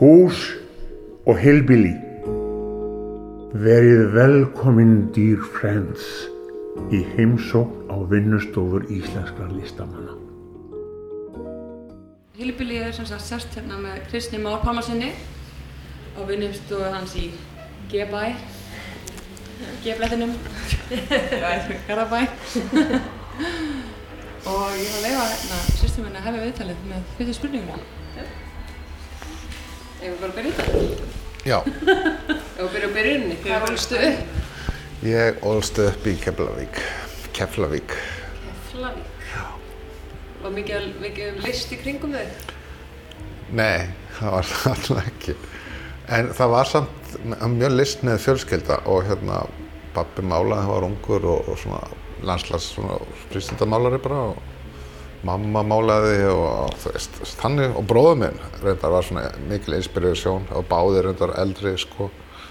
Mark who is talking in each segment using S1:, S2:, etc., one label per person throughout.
S1: Hús og heilbili. Verið velkomin dýr friends í heimsókn á vinnustofur íslenskra listamanna.
S2: Hilibili er sem sagt sest hérna með Kristni Már Pálmarsinni á vinnumstofu hans í G-bæ, G-blettinum, Garabæ. og ég var að leifa hérna sýstum henni að hefja viðtalið með fyrstu spurninguna. Ef við bara byrja þetta.
S3: Já,
S2: Ef við byrja á byrjunni, hvað volstu upp?
S3: ég ólst upp í Keflavík. Keflavík.
S2: Keflavík. Já. Var mikið, mikið list í kringum þig?
S3: Nei, það var það alltaf ekki. En það var samt mjög list með fjölskylda og hérna pappi málaði, hann var ungur og, og svona landslags svona frístundamálari bara og mamma málaði og veist, þannig og bróður minn reyndar var svona mikil inspirasjón og báðir reyndar eldri sko.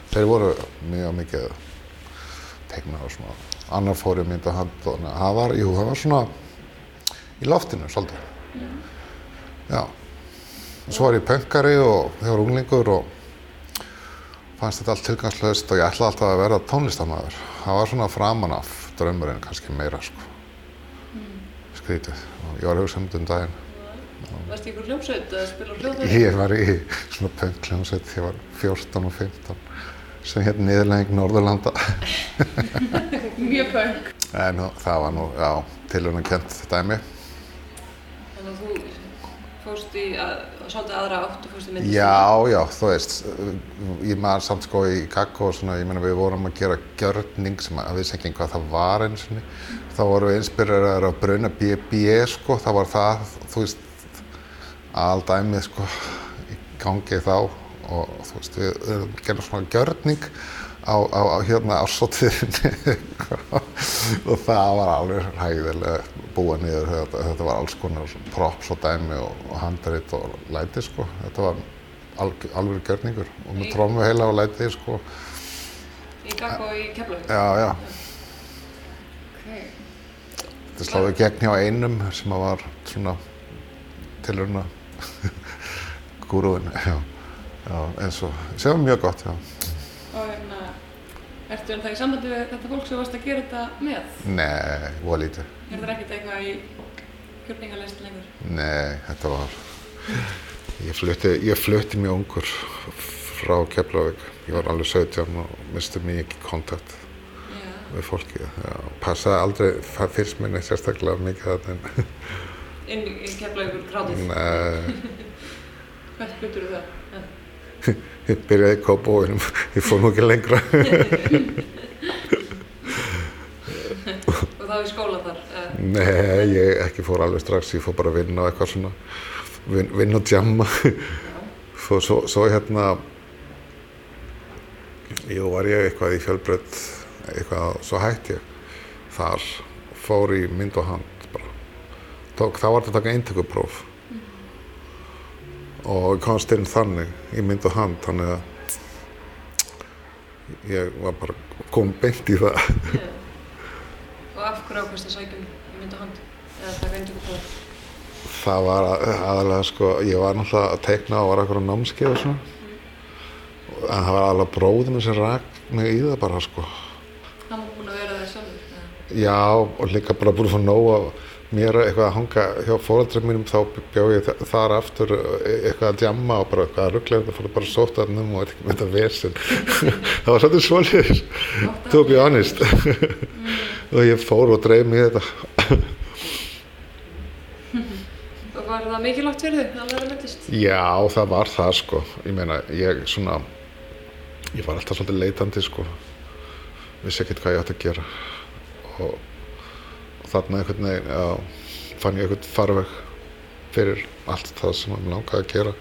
S3: Þeir voru mjög mikið tegna og svona annar fór í mynd og hand og það var, jú, það var svona í loftinu svolítið. Já. Og svo var ég pöngari og þegar unglingur og fannst þetta allt tilgangslöst og ég ætlaði alltaf að vera tónlistamæður. Það var svona framan af draumurinn kannski meira sko. Skrítið. Ég var að hugsa um þetta um daginn.
S2: Varst í ykkur hljómsveit að spila á hljóðfæri?
S3: Ég var í svona pöngljómsveit, ég var 14 og 15 sem hérna niðurleng Norðurlanda.
S2: Mjög punk.
S3: En það var nú, já, tilhörna kent dæmi.
S2: Þannig að þú fórst í að, svolítið aðra átt og fórst í myndist.
S3: Já, já, þú veist, ég maður samt sko í kakko og svona, ég meina við vorum að gera gjörning sem að við vissi ekki hvað það var eins og þá vorum við inspireraður að bruna BB sko, það var það, þú veist, aldæmið sko í gangi þá og þú veist, við, við gerum svona gjörning á, á, á hérna ársóttiðinni og það var alveg hægðilega búið niður, þetta, þetta var alls konar props og dæmi og, og handrit og læti sko, þetta var alg, alveg gjörningur og með trómu heila og læti sko,
S2: Í Gaggo í Keflavík?
S3: já, já,
S2: Ok.
S3: Þetta sláði gegn hjá einum sem var svona tilurna já, eins og, sem var mjög gott, já.
S2: Og hérna, ertu en það í sambandi við þetta fólk sem varst að gera þetta með?
S3: Nei, voða lítið.
S2: Er það ekkert eitthvað í kjörningalist lengur?
S3: Nei, þetta var, ég flutti, ég flutti mjög ungur frá Keflavík. Ég var alveg 17 og misti mikið kontakt. Við fólki. Já, passaði aldrei, það fyrst minni sérstaklega mikið að en
S2: Inn í í Keflavíkur grátið?
S3: nei,
S2: Hvert flutur þú það?
S3: Ég byrjaði í Kópavóinum, ég fór nú ekki lengra.
S2: Og þá í skóla þar?
S3: Nei, ég ekki fór alveg strax, ég fór bara að vinna og eitthvað svona, vin, vinna og djamma. Svo, svo, svo hérna, jú, var ég eitthvað í fjölbrödd, eitthvað, svo hætti ég þar, fór í mynd og hand bara. Tók, þá var þetta að taka eintökupróf og komst inn þannig í mynd og hand, þannig að ég var bara kom beint í það.
S2: og af hverju ákvæmst að sækjum í mynd og hand? Eða taka eintöku på það?
S3: Var að- aðalega sko, ég var náttúrulega að teikna og var eitthvað námskeið og svona. En það var aðalega bróðinu sem rak mig í það bara sko. Já, og líka bara búin að fá nóg af mér eitthvað að hanga hjá fóraldrið mínum þá bjó ég þa- þar aftur e- eitthvað að djamma og bara eitthvað að rugglega það fór bara sótarnum og eitthvað með þetta vesen. það var svolítið svolítið, to be honest. og ég fór og dreif í þetta.
S2: Og var það mikilvægt fyrir þig að læra myndlist?
S3: Já, það var það sko. Ég meina, ég svona, ég var alltaf svolítið leitandi sko. Vissi ekkert hvað ég átti að gera. Og, og þarna einhvern veginn, já, fann ég einhvern farveg fyrir allt það sem ég langaði að gera.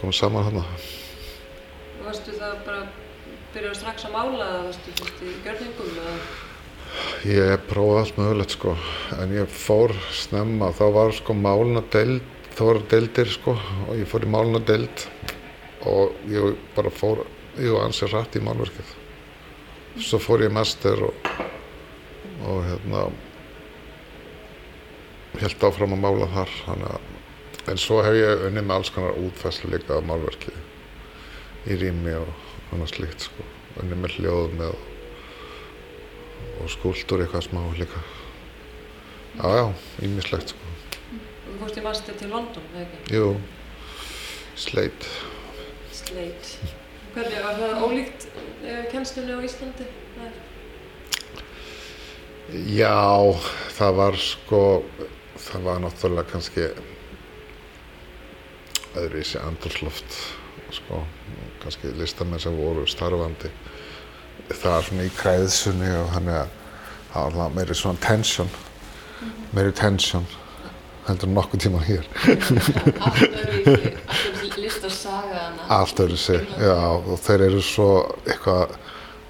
S3: Komum saman þarna.
S2: Og varstu það bara byrjaði strax að mála eða varstu fyrst í gjörningum eða?
S3: Ég prófaði allt mögulegt sko, en ég fór snemma, þá var sko máluna deild, þá voru deildir sko og ég fór í máluna deild og ég bara fór, ég var ansið rætt í málverkið. Svo fór ég í master og, og hérna, held áfram að mála þar, að En svo hef ég unnið með alls konar útfæslu líka á málverki í rými og annað slíkt sko. Unnið með hljóð með og skúldur eitthvað smá líka. Já, já, ímislegt sko.
S2: Þú fórst í master til London, eða ekki?
S3: Jú, sleit.
S2: Sleit. Hvernig, var það ólíkt uh, kennslunni á Íslandi? Nei.
S3: Já, það var sko, það var náttúrulega kannski öðruvísi andurslóft, sko, kannski listamenn sem voru starfandi. Það var svona í kræðsunni og þannig að það var svona meiri svona tension, meiri tension heldur nokkuð tíma hér.
S2: Allt öðruvísi, allt öðruvísi listarsaga.
S3: Allt öðru sig, já, og þeir eru svo eitthvað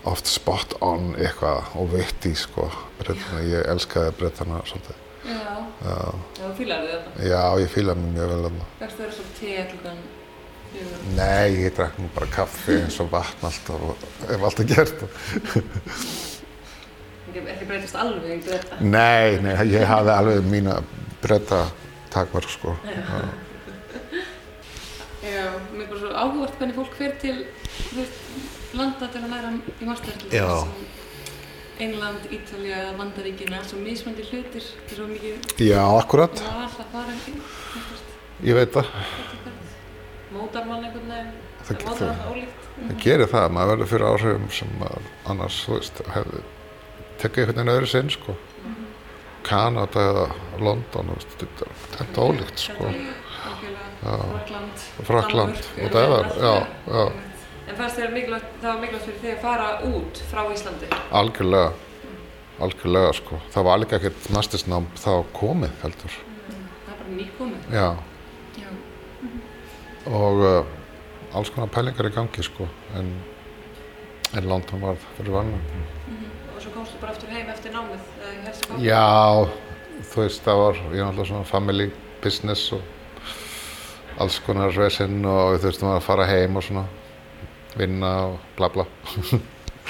S3: oft spot on eitthvað og vitti, sko, breytana, ég elskaði breytana svolítið.
S2: Já,
S3: Já,
S2: já, þú fýlar þetta.
S3: já, ég fíla mig mjög vel þarna.
S2: Verður svo te klukkan.
S3: Nei, ég drekk nú bara kaffi eins og vatn alltaf og hef alltaf gert.
S2: Ekki, breytast alveg í þetta.
S3: Nei, nei, ég hafði alveg mína breyta takmörk, sko. Já.
S2: Já, mér er bara svo áhugavert hvernig fólk fer til, þú veist, landa til að læra í masterklæð.
S3: Já.
S2: England, Ítalja, Vandaríkina, svo mismandi hlutir, er svo mikið
S3: Já, akkurat,
S2: í, eitthvað,
S3: ég veit það.
S2: Mótar mann einhvern veginn,
S3: Það-
S2: það ólíkt.
S3: Það gerir það, maður verður fyrir áhrifum sem annars, þú veist, hefði tekið einhvern veginn öðru sinn, sko. Kanada eða London, þetta er- er ólíkt, sko.
S2: Frakland,
S3: Frakland, og það já,
S2: það. En fannst þér mikilvægt, það var mikilvægt fyrir þig að fara út frá Íslandi?
S3: algjörlega, algjörlega, sko. Það var líka ekkert mastersnám þá komið, heldur.
S2: Það er bara nýkomið.
S3: Já,
S2: Já.
S3: og uh, alls konar pælingar í gangi, sko, en, en London var fyrir vann.
S2: Og svo komstu bara aftur heim eftir námið, eða í helstu gátt?
S3: Já, þú veist, það var, ég er náttúrulega svona family business og alls konar vesinn og veist, maður að fara heim og svona vinna og bla bla,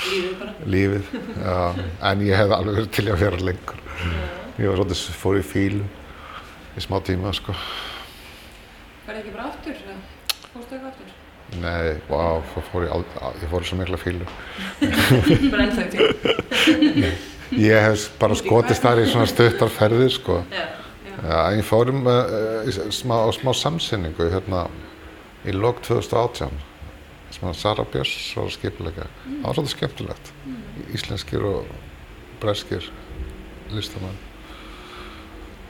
S2: Lífið bara.
S3: lífið, já, en ég hef alveg verið til að vera lengur. Ég var svolítið, fór í fílu í smá tíma, sko.
S2: Færði ekki bara aftur? Fórstu eitthvað aftur?
S3: Nei, wow, fór ég, ég fór í svo mikla fílu.
S2: bara ennþá í tíma.
S3: Ég hef bara skotist þar í svona stuttar ferðir, sko.
S2: Já, já.
S3: Já, ég fór um uh, smá, smá samsynningu hérna í lok 2018 að Sara Björns var að skipulega. Það var svolítið skemmtilegt. Íslenskir og breskir listamenn.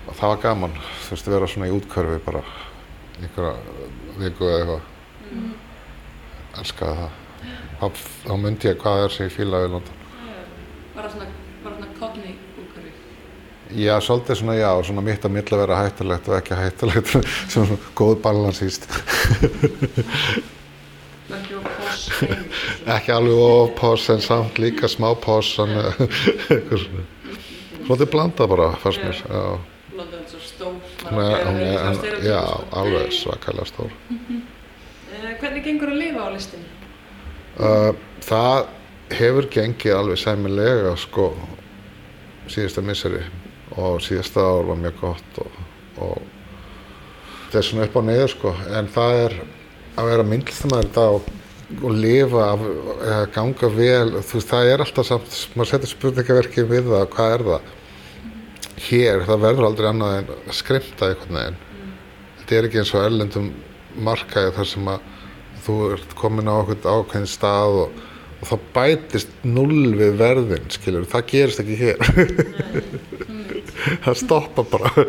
S3: Og það var gaman, þú veist, að vera svona í útkörfi bara einhverja viku eða eitthvað. Elskaði það. Þá, þá myndi ég hvað er sem ég fílaði í London.
S2: Var það svona, svona kodni úrkörfi?
S3: Já, svolítið svona, já, svona mitt að milla vera hættulegt og ekki hættulegt, sem svona góð
S2: og foss heim.
S3: Ekki alveg of pós en samt líka smá pós, þannig eitthvað svona. Svolítið blanda bara, fannst mér.
S2: London er svo stór.
S3: Já, alveg svakalega stór.
S2: Uh, hvernig gengur að lifa á listinni?
S3: Uh, það hefur gengið alveg sæmilega, sko, síðasta misseri og síðasta ár var mjög gott og, og það er svona upp á neyður, sko, en það er að vera myndlistamæður þetta og, og lifa, eða ganga vel, þú veist, það er alltaf samt, maður setur spurningaverki við það, hvað er það? Hér, það verður aldrei annað en að skrimta einhvern veginn. Þetta er ekki eins og erlendum markaði þar sem að þú ert komin á okkur ákveðin stað og, og þá bætist null við verðin, skilur, það gerist ekki hér. það stoppa bara.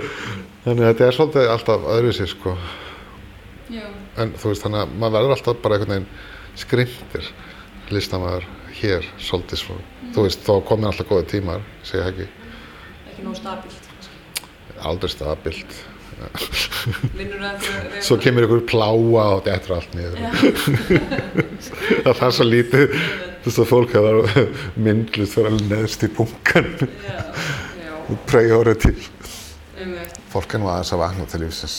S3: Þannig að þetta er svolítið alltaf öðruvísi, sko.
S2: Já.
S3: En þú veist, þannig að maður verður alltaf bara einhvern veginn skrimtir listamæður hér, svolítið svo. Þú veist, þá komin alltaf góði tímar, það ekki,
S2: Ekki nóg kannski.
S3: aldrei stabilt. Svo kemur ykkur pláa og þetta er allt niður. það er svo lítið, þú veist að fólk hefur myndlust fyrir alveg neðst í bunkan og priority.
S2: Um,
S3: Fólk er nú aðeins að vakna til lífsins,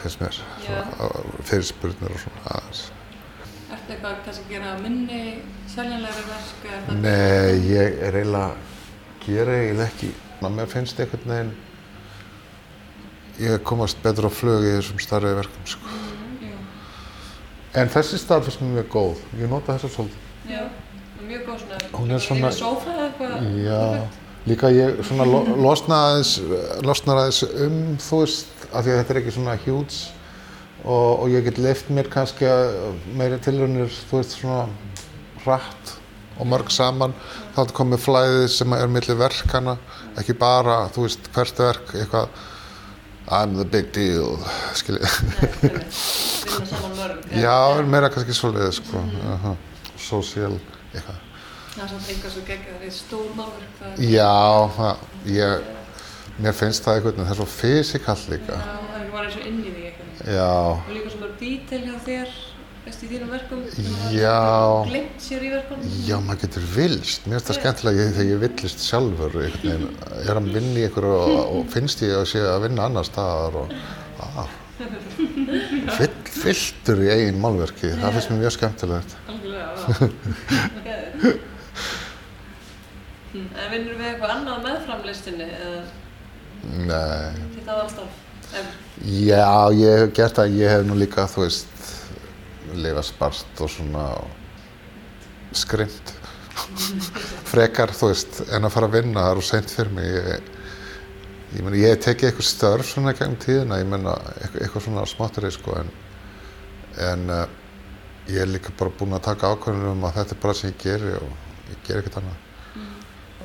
S3: finnst mér, fyrirspurnir og svona aðeins.
S2: Ertu eitthvað kannski að gera minni seljanlega verk er?
S3: Nei, ég er eiginlega, gera eiginlega ekki. Mér finnst einhvern veginn, ég komast betur á flug í þessum starri verkum sko.
S2: Já.
S3: en þessi stað finnst mér mjög góð ég nota þessa svolítið
S2: Já. Mjög góð svona.
S3: Hún er svona-
S2: eða eitthvað.
S3: Já, líka ég svona lo, losna aðeins, losnar aðeins um, þú veist, af því að þetta er ekki svona huge og, og ég get leift mér kannski að meiri tilraunir, þú veist, svona hratt og mörg saman. Þá komið flæðið sem er milli verkana, ekki bara, þú veist, hvert verk, eitthvað, I'm the big deal, skiljið. Já, meira kannski svolítið, sko, uh -huh. social, eitthvað.
S2: Það er samt einhvað svo geggjað, það er stór málverk. Það er,
S3: Já, það, ég, mér finnst það veginn, það er svo fysikall líka.
S2: Já, það er bara eins og inn í því eitthvað. Og líka svona detail hjá þér, veist, í þínum verkum.
S3: Já.
S2: Glimt sér í verkum.
S3: já, maður getur vilst, mér finnst það skemmtilega ég, þegar ég villist sjálfur, veginn, er að vinna í einhverju og, og finnst ég að sé að vinna annar staðar og, að, fyll, fylltur í eigin málverki, það finnst mér mjög skemmtilegt.
S2: Hm, En vinnur við eitthvað annað meðframlistinni eða
S3: Nei,
S2: þitt aðalstaf? Ef,
S3: já, ég hef gert það, ég hef nú líka, þú veist, lifa spart og svona skrimt. Frekar, þú veist, en að fara að vinna, það er úr seint fyrir mig. Ég, ég meni, ég hef tekið eitthvað störf svona gegnum tíðina, ég menna, eitthvað, eitthvað svona smátturinn, sko, en, en uh, ég er líka bara búinn að taka ákvörðunum um að þetta er bara það sem ég geri og ég geri ekkert annað.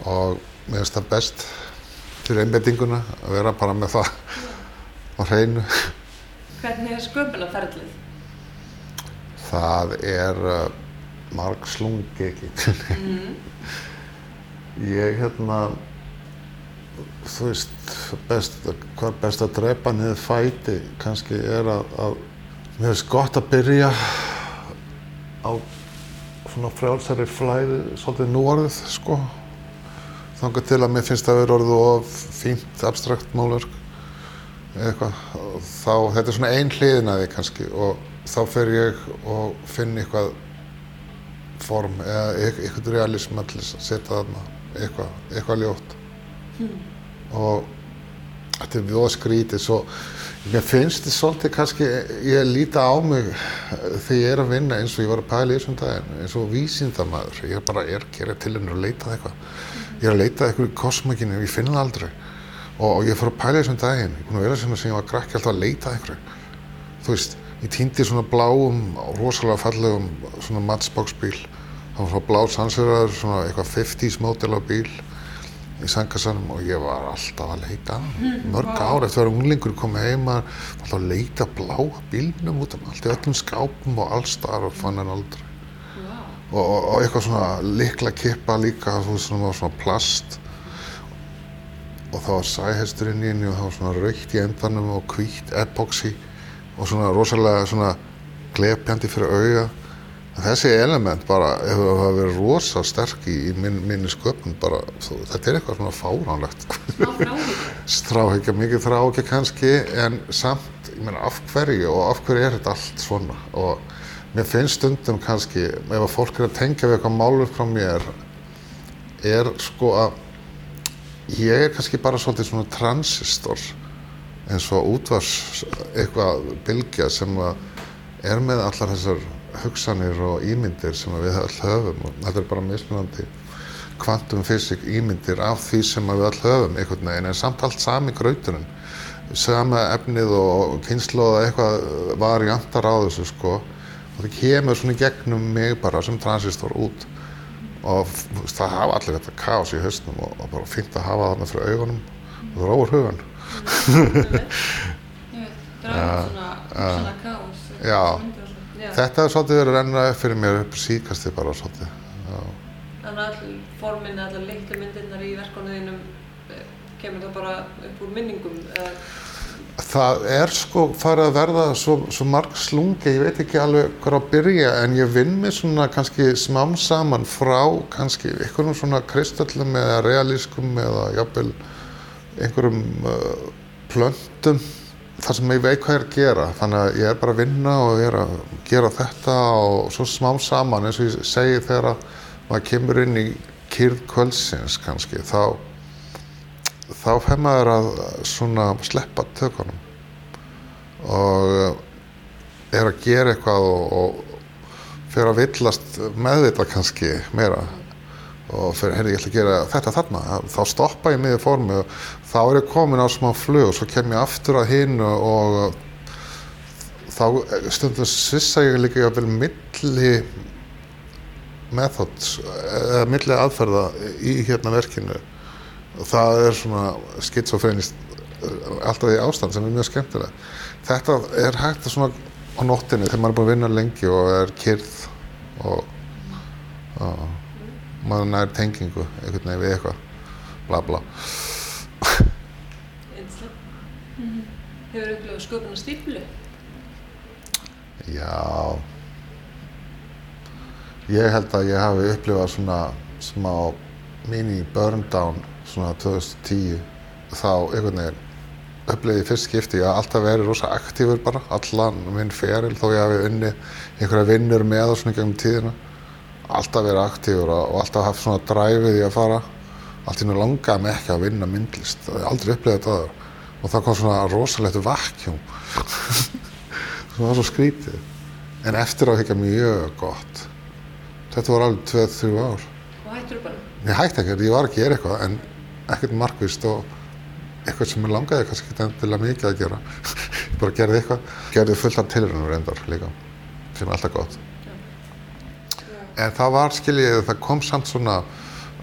S3: Og mér finnst það best fyrir einbendinguna að vera bara með það á hreinu.
S2: hvernig er sköpunarferðlið?
S3: Það er uh, marg slungi ekki. ég hérna, þú veist, best, hvað best að drepa niður fæti kannski er að, að mér finnst gott að byrja á svona frjálsari flæði, svolítið núorðið, sko. Þangar til að mér finnst það að vera orðið of fínt, abstrakt málverk eitthvað. Og Þá, þetta er svona ein hliðin að því kannski og þá fer ég og finn eitthvað form eða eit- eitthvað realism að setja þarna eitthvað, eitthvað ljótt. Og þetta er við skrítið svo mér finnst þið svolítið kannski ég líta á mig þegar ég er að vinna eins og ég var að pæla í þessum daginn eins og vísindamaður ég er bara er að gera til hennar að leita að eitthvað ég er að leita að eitthvað í kosmokinu ég finn það aldrei og, og ég fór að pæla þessum daginn. Ég búin að vera sem sem ég var krakki alltaf að leita að eitthvað þú veist, ég týndi svona bláum rosalega fallegum svona matchbox bíl það var svona blá sansverðar svona eitthvað 50s mótel á bíl í sangasanum og ég var alltaf að leita að honum. mörg ár eftir að vera unglingur komið heima alltaf að leita að bláa bílnum út um allt í öllum skápum og allstar og fann hann aldrei.
S2: Vá.
S3: og, og, og eitthvað svona likla kippa líka svona, svona plast og það var sæhestur inn í henni og það var svona raukt í endanum og hvítt epoxy og svona rosalega svona glepjandi fyrir auga. Þessi element bara hefur hafa verið rosa sterk í, í minn, minni sköpun bara, þú, þetta er eitthvað svona fáránlegt. Stráhyggja, mikið þráhyggja kannski en samt, ég meina af hverju og af hverju er þetta allt svona? Og mér finnst stundum kannski ef að fólk er að tengja við eitthvað málur frá mér er sko að ég er kannski bara svolítið svona transistor eins og útvars eitthvað bylgja sem er með allar þessar hugsanir og ímyndir sem við öll höfum. Og þetta er bara mismunandi kvantum fysik ímyndir af því sem við öll höfum einhvern veginn. En samt allt sami grauturinn sama efnið og kynnslóða eitthvað variantar á þessu sko. Og það kemur svona í gegnum mig bara sem transistor út og það hafa allir þetta kaos í hausnum og, og bara fínt að hafa þarna fyrir augunum og það róur
S2: veit, draga svona, svona kaos.
S3: Já. þetta er svolítið verið að renna upp fyrir mér upp síkasti bara svolítið Já.
S2: Þannig að all formin, allar litlu myndirnar í verkunum þínum eh, kemur það bara upp úr minningum eða
S3: Það er sko farið að verða svo, svo marg slungi, ég veit ekki alveg hvað að byrja en ég vinn mig svona kannski smám saman frá kannski einhverjum svona kristöllum eða realískum eða jafnvel einhverjum uh, plöntum þar sem ég veit hvað er að gera. Þannig að ég er bara að vinna og ég er að gera þetta og svo smám saman eins og ég segi þegar að maður kemur inn í kyrð kvöldsins kannski þá þá fer maður að svona sleppa tökunum og uh, er að gera eitthvað og, og fyrir að villast meðvita kannski meira og fyrir, heyrði, ég ætla að gera þetta þarna þá stoppa ég miður formi og þá er ég komin á smá flug og svo kem ég aftur að hinn og þá stundum svissa ég líka jafnvel milli methods eða milli aðferða í hérna verkinu og það er svona skitsofrenist alltaf í ástand sem er mjög skemmtilega þetta er hægt að svona á nóttinni þegar maður er búin að vinna lengi og er kyrð og, og maður nær tengingu einhvern veginn við eitthvað bla bla
S4: Einslegt. Hefur upplifað sköpuna stíflu?
S3: Já, ég held að ég hafi upplifað svona smá mini burn down svona 2010 þá einhvern veginn upplifði ég fyrst skipti, haf alltaf verið rosa aktífur bara, allan minn feril þó ég hafi unni einhverja vinnur með og svona gegnum tíðina alltaf verið aktífur og alltaf haft svona dræfið í að fara. Allt í nú langaði mig ekki að vinna myndlist það hef aldrei upplifað þetta áður. og það kom svona rosalegt vakjum það var svo skrítið en eftir á higgja mjög gott. Þetta voru alveg 2-3 ár.
S4: Og hættur bara?
S3: ég hætti ekkert, ég var að gera eitthvað en ekkert markvist og eitthvað sem ég langaði kannski ekki endilega mikið að gera. Ég bara gerði eitthvað. Gerði fullt af tilrunum reyndar líka sem er alltaf gott. En það var skiljið, það kom samt svona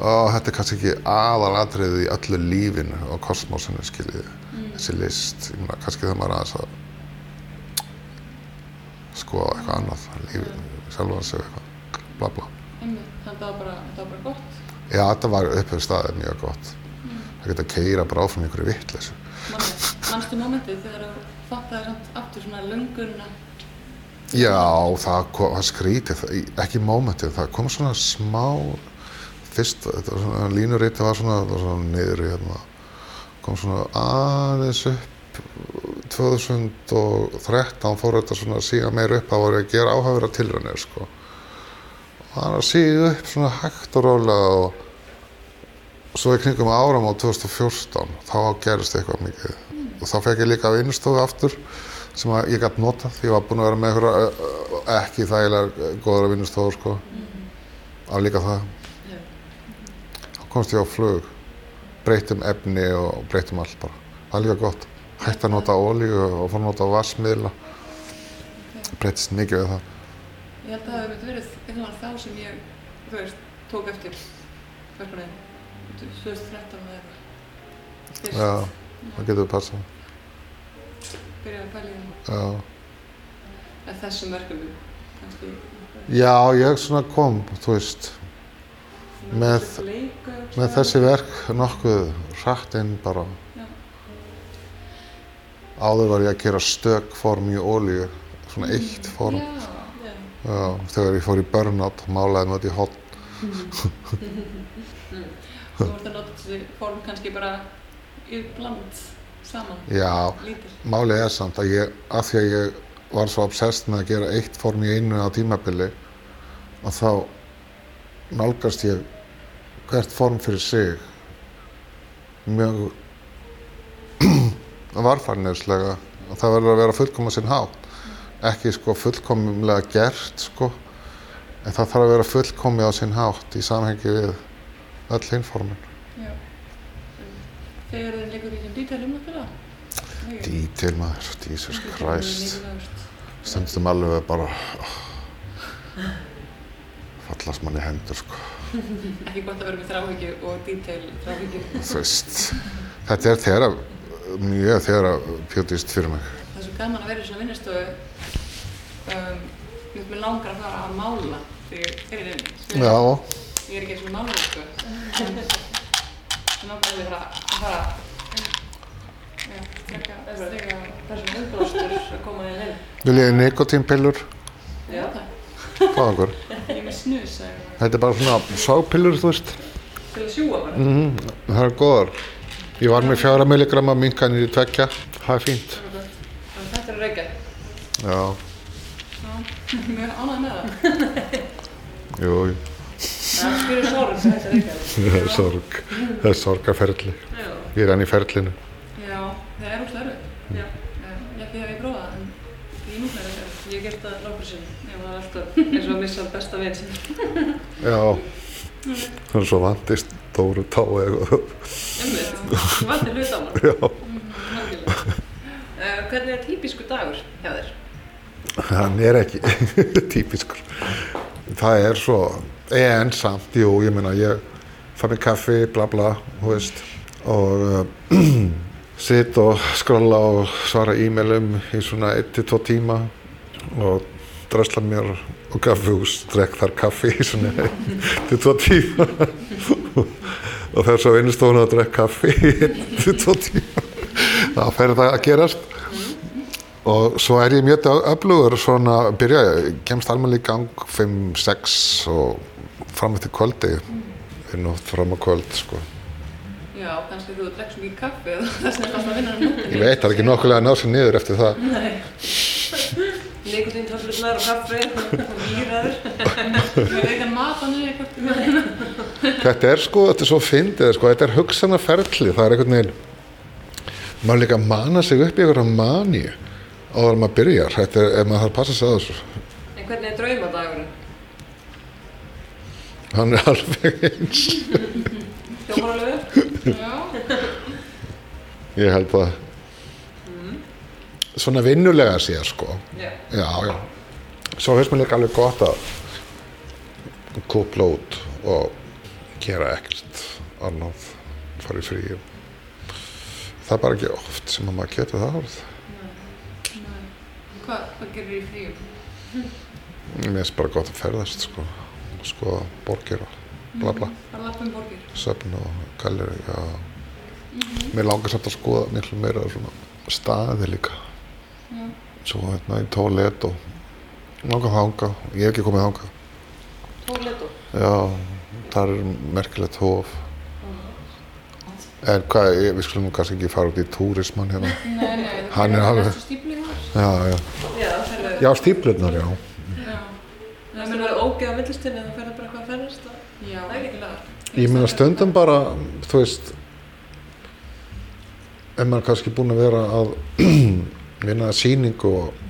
S3: og þetta er kannski ekki aðalatriðið í öllu lífinu og kosmosinu skiljið, þessi list ég meina, kannski það maður aðeins að skoða eitthvað annað lífið, sjálfan sig eitthvað bla bla.
S2: Þannig að það var bara, gott.
S3: Já, þetta var upphefð staðið mjög gott. Það geta að keira bara áfram einhverju vittleysu.
S2: Mannstu mómentið þegar þú fattaði samt aftur svona löngunna
S3: Já, það, kom, það skrítið, ekki mómentið, það kom svona smá, fyrst, þetta var svona, línurítið var svona, það var svona niður í hérna, kom svona aðeins upp 2013 fór þetta svona að síga meir upp, það voru að gera áhafur að tilrænir, sko. Það var að síga upp svona hægt og rólega og svo í kringum áram á 2014, þá gerist eitthvað mikið. Og þá fekk ég líka vinnustofu aftur sem ég gæti notað. Ég var búinn að vera með einhverja ekki þægilega góðra vinnustofur, sko. Af líka það. Þá komst ég á flug, breytum efni og breytum allt bara. Það er líka gott. Hætti að nota olíu og fór að nota vassmiðla. Breytist mikið við það.
S2: Ég held að það hefði verið eitthvað þá sem ég, þú veist, tók eftir verkefniðin 2013 eða eitthvað.
S3: Já, það getur passað.
S2: byrjaði að pæla í þeim.
S3: Já.
S2: Þessum verkefnum, kannski.
S3: Já, ég svona kom, þú veist, með, með þessi verk nokkuð hratt inn bara.
S2: Já.
S3: Áður var ég að gera stök form í ólíu, svona eitt form.
S2: Já,
S4: Já.
S3: Þegar ég fór í burnout, málaði þetta í hotn.
S2: þú vart að nota þessi form kannski bara í bland saman,
S3: Já,
S2: lítil.
S3: málið er samt að ég, að því að ég var svo obsessed með að gera eitt form í einu á tímabili, að þá nálgast ég hvert form fyrir sig mjög varfarniðslega og það verður að vera fullkoma sinn hátt. Ekki sko fullkomlega gert sko en það þarf að vera fullkomi á sinn hátt í samhengi við öll hinn formin
S2: Já. Þegar þið leikur í þeim dítel um þetta?
S3: Dítil maður, Jesus Christ stundum alveg bara oh, fallast manni hendur sko
S2: Ekki gott að vera með þráhyggju og dítel þráhyggju.
S3: þú veist þetta er þegar mjög þegar pjótist fyrir mig
S2: Það er svo gaman að vera í svona vinnustofu. Um, mér langar að fara að mála þegar ég er í vinnu.
S3: já,
S2: Ég er ekki eins og mála, sko. Langar að fara að fara Já, strekka, strekka þessum umblástur að koma þér inn.
S3: vil ég nikotínpillur
S2: Já, það.
S3: fá okkur
S2: Ég er með snus, sagði ég.
S3: þetta er bara svona sápillur þú veist
S2: Til að sjúga bara.
S3: mm, það er góðar ég var með fjára milligramma minkanir í tvekja það er fínt
S2: Þannig að þetta er reykja.
S3: já,
S2: Mjög ánægð með það.
S3: jú, jú.
S2: Það er sorg þetta er reykja.
S3: það er sorg það er sorgarferli
S2: Já.
S3: ég er enn í ferlinu
S2: Já, það er úrslega erfitt.
S4: Já.
S2: Eh, Ég hef ég prófað það, en
S4: Ég hef gert það nokkur sinni. Ég var alltaf eins og að missa besta vinn sinni.
S3: Já, það er svo vandist Dóru tá eða
S4: Umvitt, þú vandir hlut á hann.
S3: Já,
S4: Algjörlega. Uh, hvernig er típisku dagur hjá þér?
S3: hann er ekki típiskur. Það er svo, en samt, jú, ég meina, ég fæ mér kaffi, bla bla, þú veist, og uh, sitt og skrolla og svara e-mailum í svona 1-2 tíma og drösla mér og kaffihús, drekk þar kaffi í svona 1-2 tíma og fer svo vinnustofun að drekk kaffi í 1-2 tíma. Það fer það að gerast og svo er ég mjög öflugur svona, byrja, kemst almennilega í gang 5-6 og fram eftir kvöldi inn og fram á kvöld sko.
S2: Já, kannski þú drekst mikið kaffi þess vegna er alltaf að vinna hann út.
S3: ég veit það er ekki nokkulega að ná sér niður eftir það
S4: Nikotintöflunar og kaffi og výraður.
S2: Ég veit ekki að mata niður vinna.
S3: þetta er sko, þetta er svo fyndið sko, þetta er hugsanaferli, það er einhvern veginn maður líka mana sig upp í einhverja mani áður en maður byrjar, þetta er, ef maður þarf að passa sig að þessu
S4: En hvernig er?
S3: Hann er alveg eins ég held að svona vinnulega sér sko
S4: Já.
S3: Já, já. Svo finnst mér líka alveg gott að kúpla út og gera ekkert annað, fara í frí. Það er bara ekki oft sem að maður getur það orð.
S2: hvað, hvað gerir í fríum?
S3: Mér finnst bara gott að ferðast, sko. Og skoða borgir og bla bla.
S2: Bara lappa um borgir.
S3: Söfn og galleri, já. Mér langar samt að skoða miklu meira svona staði líka.
S2: Já.
S3: Svo hérna í tólet og langar þangað. Ég hef ekki komið þangað.
S4: Tóleto.
S3: Já, það er merkilegt hóf. En hvað, ég- við skulum kannski ekki fara út í túrismann hérna.
S2: Nei, nei,
S3: Hann er alveg-
S2: næstu stífli þar.
S3: Já, já.
S4: Já, það er
S3: Já,
S4: er ógeð á millistinni en það fer bara eitthvað að ferðast.
S2: Já.
S4: Það er ekki lagar.
S3: Ég meina stundum bara, þú veist, ef maður kannski búinn að vera að vinna að sýningu og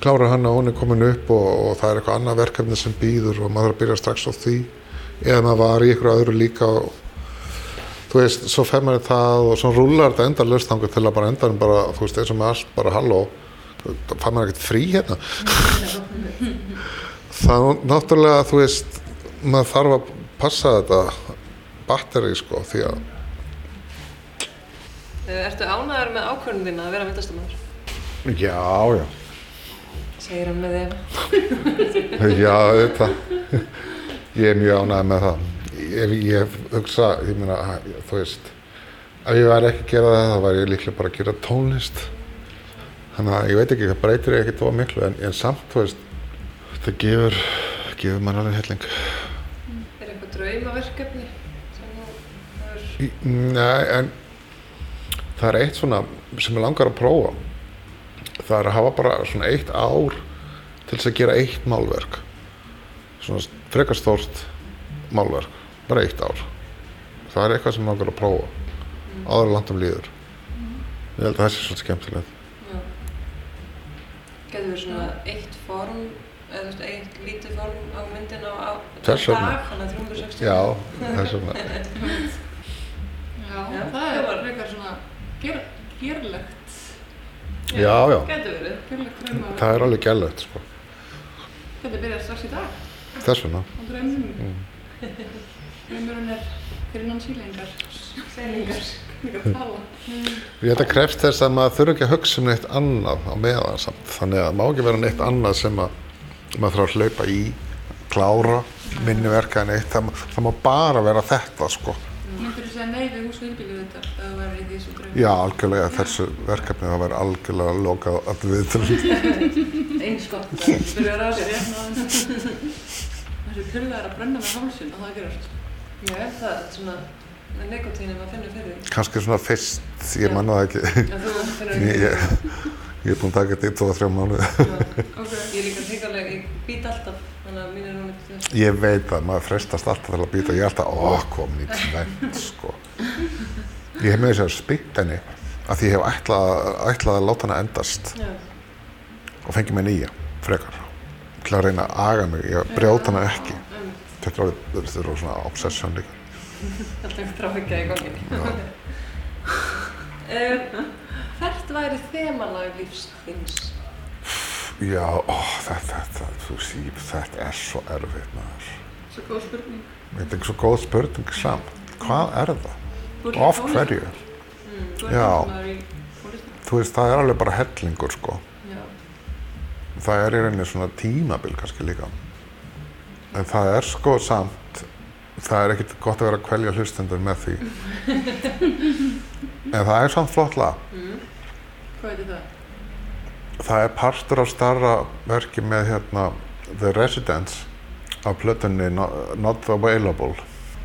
S3: klára hann að hún er komin upp og, og það er eitthvað annað verkefni sem býður og maður þarf að byrja strax á því eða maður var í ykkur öðru líka og þú veist, svo fer maður það og svo rúlar þetta endar löstangur til að bara endanum bara, þú veist, eins og með allt, bara halló, það fær maður ekkert frí hérna. það er náttúrulega, þú veist, maður þarf að passa þetta batteri, sko, því að
S4: Eh, Ertu ánæður með ákvörðun þín að vera myndastamæður?
S3: Já, já.
S4: Segir hann með þeim.
S3: Já, þetta. Ég er mjög ánægð með það. Ég, ég hugsa, ég meina, þú veist, ef ég væri ekki að gera það, þá væri ég líklega bara að gera tónlist. Þannig að ég veit ekki, það breytir ég ekkert of miklu, en, en samt, þú veist, það gefur, gefur mann alveg helling.
S4: Er eitthvað draumaverkefni sem þú.
S3: Í- Nei, en það er eitt svona sem ég langar að prófa. Það er að hafa bara svona eitt ár til þess að gera eitt málverk. Svona frekar stórt málverk. Bara eitt ár. Það er eitthvað sem ég langar að prófa. Áður en landum líður. Ég held að það sé svolítið skemmtilegt.
S4: Getur verið svona eitt form, eða þú veist, eitt lítið form á myndina á, á dag, þannig að 360.
S3: Já, þess vegna.
S2: Já,
S4: Já.
S2: það er bara frekar svona ger, gerlegt.
S3: Já, já.
S4: Getur verið.
S2: Gerlegt drauma.
S3: Það er alveg gællegt, sko.
S2: Þetta byrjar strax í dag.
S3: Þess vegna.
S2: á draumum. Draumurinn er fyrir nann sílengar. Að.
S3: Ég þetta krefst þess að maður þurfi ekki að hugsa um neitt annað á meðan samt. Þannig að það má ekki vera neitt annað sem að maður þarf að hlaupa í, klára, minni verka en eitt. Það, má- það má bara vera þetta, sko.
S2: Myndur þú segja nei við hús viðbílið þetta ef það væri í þessu draumum?
S3: Já, algjörlega þessu verkefni það væri algjörlega lokað að við til.
S4: Eins gott að að sér, já.
S2: Þessi pilla er að brenna með hálsinn og það gerast.
S4: Já, er það svona nekotíni maður finnur fyrir því?
S3: Kannski svona fyrst, ég manna það ekki.
S4: En þú finnur
S3: Ég,
S4: ekki
S3: ég, ég er búinn að taka þetta tvo að þrjá mánuði.
S2: Ok.
S4: Ég er líka hrigalega, ég být alltaf, þannig að mín er hún ekki þess.
S3: Ég veit að maður frestast alltaf til að býta. Ég er alltaf, ó, kom í tvent, sko. Ég hef með þess að spytt henni að því ég hef ætlað, ætlað að láta hana endast.
S4: Já,
S3: og fengi mér nýja frekar til að reyna að aga mig, ég brjóta hana ekki þetta er orðið- þetta er orðið svona obsession líka
S4: Alltaf ekki tráfíkja í ganginni. um, hvert væri þemalag lífs þins?
S3: já, ó, þetta, þetta, þú sí, þetta er svo erfitt maður
S2: Svo góð spurning.
S3: þetta er svo góð spurning samt hvað er það?
S2: Tónlist-
S3: hverju?
S2: Mm,
S3: Já. þú veist, það er alveg bara hellingur sko
S2: Já.
S3: það er í rauninni svona tímabil kannski líka en það er sko samt það er ekkert gott að vera að kvelja hlustendur með því en það er samt flott lag.
S2: Hvað veitir það?
S3: það er partur af starra verki með hérna The Residents á plötunni No- Not Available.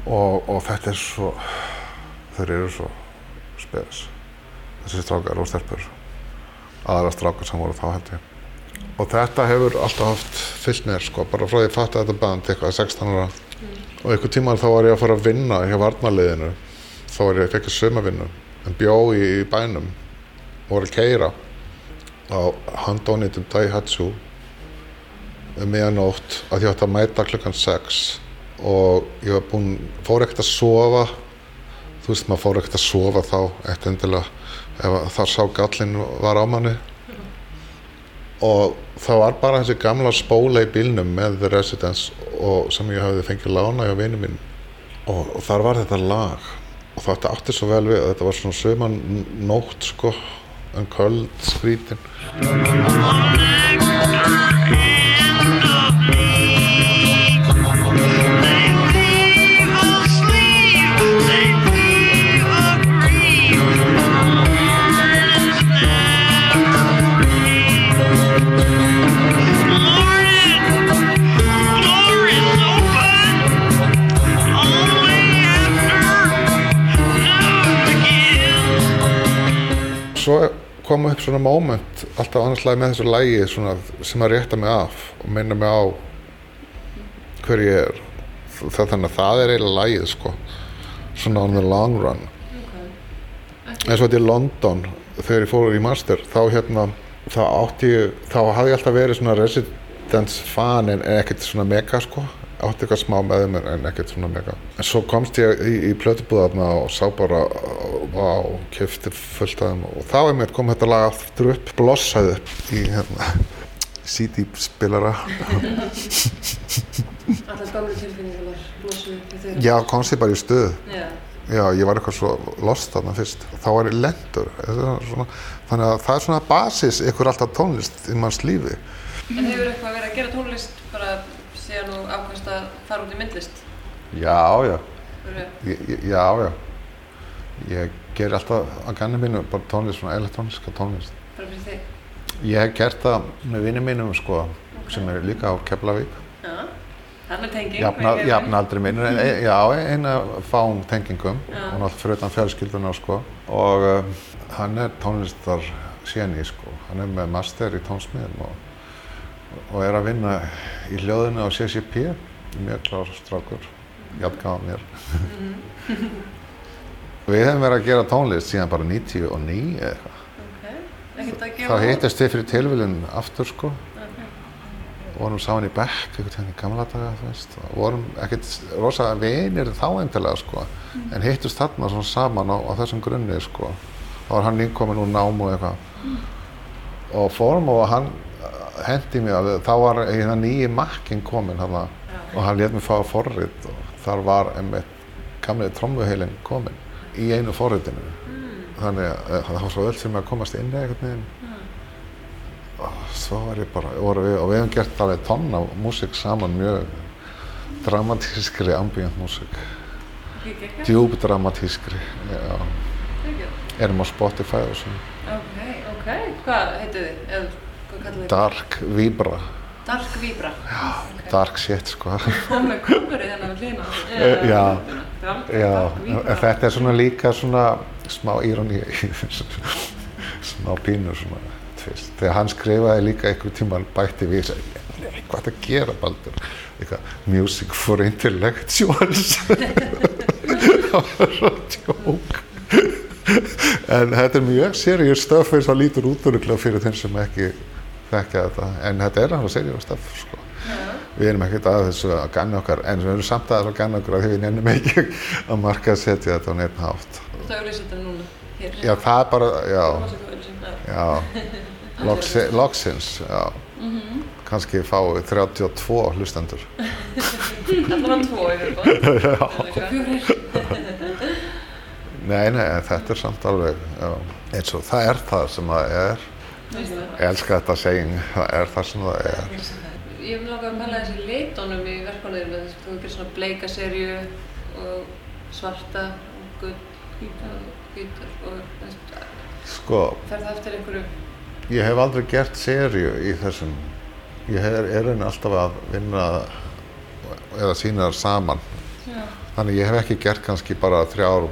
S3: Og, og þetta er svo þeir eru svo spes. Þessi strákar og stelpur. Aðra strákar sem voru þá held ég. Og þetta hefur alltaf haft fyllt mér sko, bara frá því að ég fatta þetta band eitthvað 16 ára. Og einhver tíma þá var ég að fara að vinna hjá varnarliðinu. Þá var ég að fekka sumavinnu en bjó í, bænum var að keira á handónitum Daihatsu um miðanótt að ég átti að mæta klukkan 6 og ég var búinn, fór ekkert að sofa. Þú veist maður fór ekkert að sofa þá eitt endilega ef það sá gallin var á manni. Og það var bara þessi gamla spóla í bílnum með The Residence og sem ég hafði fengið lána hjá vinnu minn og, og þar var þetta lag og þetta átti svo vel við þetta var svona söman nótt sko en köld skrítin kom upp svona moment alltaf annarslega með þessu lægi svona, sem að rétta mig af og minna mig á hver ég er. Það, þannig að það er eiginlega lægið sko. Svona on the long run. Eins og þetta í London þegar ég fór í master þá hérna þá átti ég, þá hafði ég alltaf verið svona residence fan en ekkert svona mega sko átti eitthvað smá með mér en ekkert svona mega. En svo komst ég í, í plötubúðarna og sá bara vá, kefti fullt af þeim. Og þá er mér kom þetta lag aftur upp blossaði upp í hérna CD spilara.
S4: Allar gamlu tilfinningar blósu upp í þeirra.
S3: já, komst ég bara í stuð.
S4: Já.
S3: já, ég var eitthvað svo lost þarna fyrst. Þá var ég lendur svona, þannig að það er svona basis ykkur alltaf tónlist í manns lífi.
S4: En hefur eitthvað verið að gera tónlist bara síðan þú ákvæmst að fara út í myndlist?
S3: já, já Ég- Já, já. Ég ger alltaf á ganni mínu bara tónlist, svona elektróniska tónlist.
S4: bara fyrir þig?
S3: Ég hef gert það með vinnum mínum, sko, sem er líka á Keflavík.
S4: Já. Þannig tenging.
S3: Jafna,
S4: við-
S3: jafnaldri mínur, en, e- já, eina fáum tengingum,
S4: Já.
S3: og náttúrulega fyrir utan fjölskylduna, sko. Og um, hann er tónlistar séni, sko. Hann er með master í tónsmiðum og, og er að vinna í hljóðinu á CCP, mjög klár strákur, jafngáða mér. Við hefum verið að gera tónlist síðan bara 99 eða eitthvað.
S4: Ok. Ekkert að gefa
S3: Þá
S4: út?
S3: hittist við fyrir tilviljun aftur sko.
S4: Ok.
S3: Vorum saman í bekk einhvern veginn í gamla daga, þú veist. Og vorum ekkert rosa vinir þá endilega sko. En hittust þarna svona saman á, á þessum grunni sko. Þá var hann nýkomin úr námu og eitthvað. Og fórum og hann hendi mér að þá var eina nýji makkin komin hann og hann let mér fá forrit og þar var einmitt gamli trommuheilin komin í einu forritinu. Þannig að eh, það var svo öll sem að komast inn eða einhvern veginn. Og svo var ég bara, voru við, og við hefum gert alveg tonn af músík saman, mjög dramatískri ambient músík, djúb dramatískri, erum á Spotify og svona,
S4: Ok, ok. Hvað heitið þið?
S3: Dark vibra,
S4: Dark Vibra.
S3: dark shit sko,
S4: Og með kúmurinn hennar hlýna.
S3: Eh, já. Já, þetta er svona líka svona smá íróni, smá pínu svona, tvist, þegar hann skrifaði líka einhver tíma bætti við, sagði, "Nei, hvað er þetta að gera Baldur, eitthvað, music for intellectuals, það var svo tjók. En þetta er mjög serious stöf eins og lítur út úruglega fyrir þeim sem ekki þekkja þetta, en þetta er alveg serið stöf, sko.
S4: Já.
S3: Við erum ekkert að þessu að ganna okkar, en við erum samt að ganna okkar að því við nefnum ekki að marka að setja þetta á neitt hátt.
S4: Þú ert að auðvitað þetta núna, hér.
S3: Já, það er bara, já,
S4: já.
S3: já, loksi, loksins, já. Kannski fáið 32 hlustendur.
S4: Allavega tvo yfir.
S3: Já. Nei, nei, þetta er samt alveg, já, eins og það er það sem það er. Ég elska þetta seging, það er það sem það er.
S4: Ég vil langa að pæla þessi leitónum í með þess að þú gerir svona bleika serju og svarta og gull og hvítar og þú veist,
S3: Sko,
S4: fer það eftir einhverju
S3: ég hef aldrei gert serju í þessum. Ég er, er einu alltaf að vinna eða sína þar saman.
S2: Já.
S3: Þannig ég hef ekki gert kannski bara þrjár,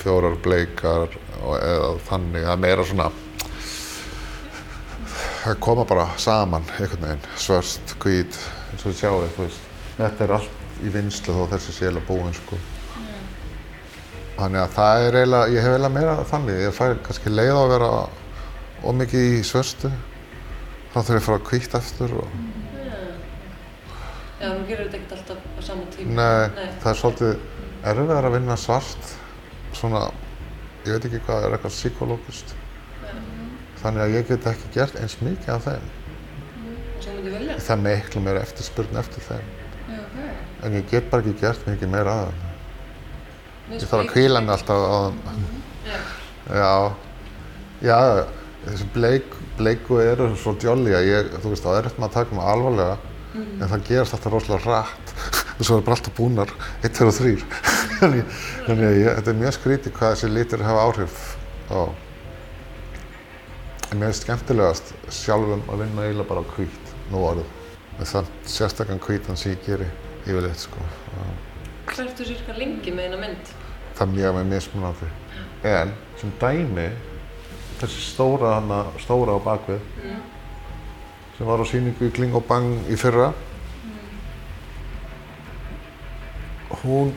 S3: fjórar bleikar og, eða þannig, það er meira svona það koma bara saman einhvern veginn, svörst, hvít eins og þið sjáu, þú veist. Þetta er allt í vinslu þó þessi sé eiginlega búin sko. Þannig að það er eiginlega, ég hef eiginlega meira þannig, ég fær kannski leið á að vera ómikið í svörstu þá þurf ég að fara að hvítt eftir og
S4: Já, þú gerir þetta ekkert alltaf á sama tíma.
S3: Nei, það er svolítið erfiðar að vinna svart. Svona, ég veit ekki hvað er eitthvað psykológist þannig að ég get ekki gert eins mikið af þeim.
S4: Vilja
S3: það miklu meira eftirspurn eftir þeim.
S2: Já, ok.
S3: en ég get bara ekki gert mikið meira þeim.
S4: Mér
S3: ég þarf að kvíla mig alltaf á þeim.
S4: Já,
S3: já, já þessi bleik, bleiku eru svo jolly að ég, þú veist, þá er eftir maður að taka mig alvarlega en það gerast alltaf rosalega rætt og svo er bara alltaf búnar 1, 2 og 3 þannig að þetta er mjög skrítið hvað þessi litur hafa áhrif á en mér finnst skemmtilegast sjálfum að vinna eiginlega bara á hvít nú orðið. Með það sérstakann hvítan sem ég geri yfirleitt sko. Já.
S4: hvertu sirka lengi með eina mynd?
S3: það er mjög með mismunandi en sem dæmi þessi stóra hana, stóra á bakvið sem var á sýningu í Kling og Bang í fyrra hún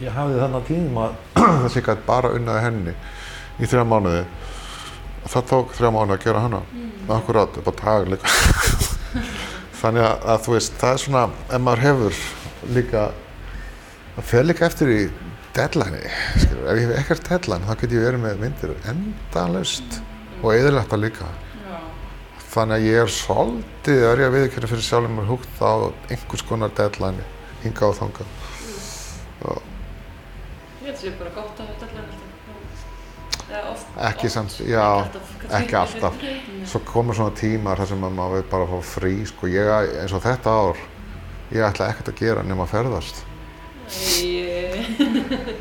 S3: ég hafði þannig tíma þess að ég gæti bara unnaði henni í þrjá mánuði það tók þrjá mánuði að gera hana. Akkurat, upp á dag líka. Þannig að, að þú veist, það er svona ef maður hefur líka það fer líka eftir í deadline skilur, ef ég hef ekkert deadline þá get ég verið með myndir endalaust og eðurlegt það líka.
S2: Já.
S3: þannig að ég er svolítið að viðkjöra fyrir sjálfum mér húgt á einhvers konar deadline hinga og þanga
S4: Ég held að það sé bara gott að
S3: ekki
S4: oft,
S3: samt, já, ekki alltaf. Svo komur svona tímar þar sem að maður vil bara fá frí sko, ég, eins og þetta ár ég ætla ekkert að gera nema að ferðast.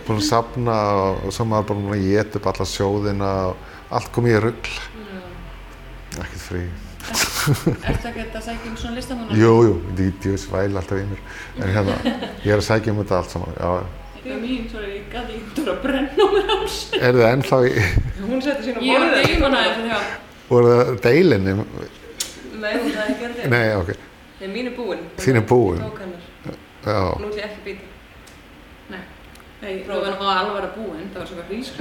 S3: Búin að safna og svo maður bara búin að geta upp alla sjóðina og allt komið í rugl. Ekkert frí.
S2: Ertu ekki að sækja um svona listamann?
S3: jú, jú, ég djús væl alltaf í mér. En hérna, ég er að sækja um þetta allt saman já,
S2: Þegar mín, svo er ég gæti ekki þú að brenna á mér sig.
S3: er þið ennþá í
S4: Hún setur sín á
S2: Ég var
S4: borðið.
S2: að deyma hana þess að
S3: voru það deilinni
S4: Nei, hún það ekki gerði
S3: nei, ok,
S4: Nei, mín er búin.
S3: Þín er búin?
S4: Tók hennar.
S3: Já.
S4: Nú ætlum ég ekki að býta
S2: Nei. Nei, þú verðum að alveg vera búinn, það var svona hrís.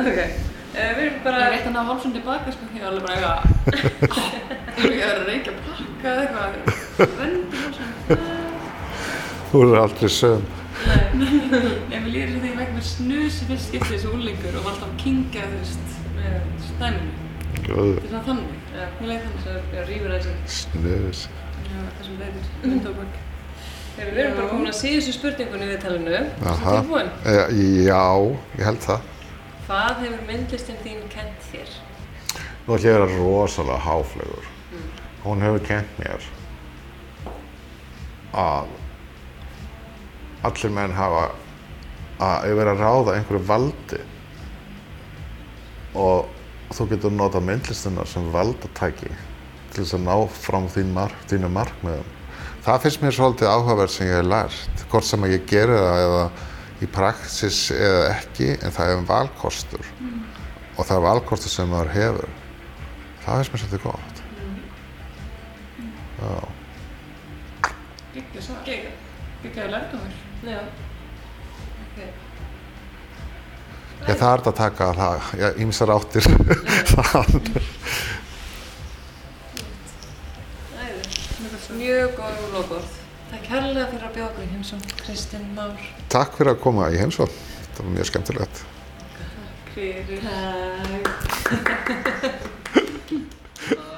S4: Ok. Uh, Við erum
S2: Ég
S4: bara
S2: er eitt að ná hálfsum tilbaka, sko, ég var alveg bara er að að
S3: þú eru aldrei söm
S2: Nei, mér líður svo því ég vekk með snus í fyrst skiptið þessu úlingur og alltaf að kingja, þú veist, með stæminu.
S3: Góður.
S2: Þetta er þannig. Mér leið þannig.
S4: Svo ég rýfur aðeins
S3: snus
S2: Já, þessum leiðir, myndtóbak.
S4: Þegar við erum bara komin að síðustu spurningunni við talinu
S3: Aha.
S4: tilbúin
S3: Eh, já, ég held það
S4: Hvað hefur myndlistin þín kent þér?
S3: Nú ætlum ég að vera rosalega háflegur. Hún hefur kent mér að allir menn hafa að verið að ráða einhverju valdi. Og þú getur nota myndlistina sem valdatæki til þess að ná fram þín mark, þínu markmiðum. Það finnst mér svolítið áhugaverð sem ég hef lært, hvort sem að ég geri það eða í praksis eða ekki, en það er valkostur. Og það er valkostur sem maður hefur. Það finnst mér svolítið gott. Já,
S2: Gekkja svo.
S4: Gega
S2: Gekkjaði lærdomur.
S4: Já Ok
S3: Já, það er þetta að taka það, já, ýmsar áttir það.
S4: Mjög góð lókord. Takk herrlega fyrir að bjóða okkur í heimsum, Kristinn Már.
S3: Takk fyrir að koma í heimsókn, þetta var mjög skemmtilegt.
S4: Fyrir. Takk.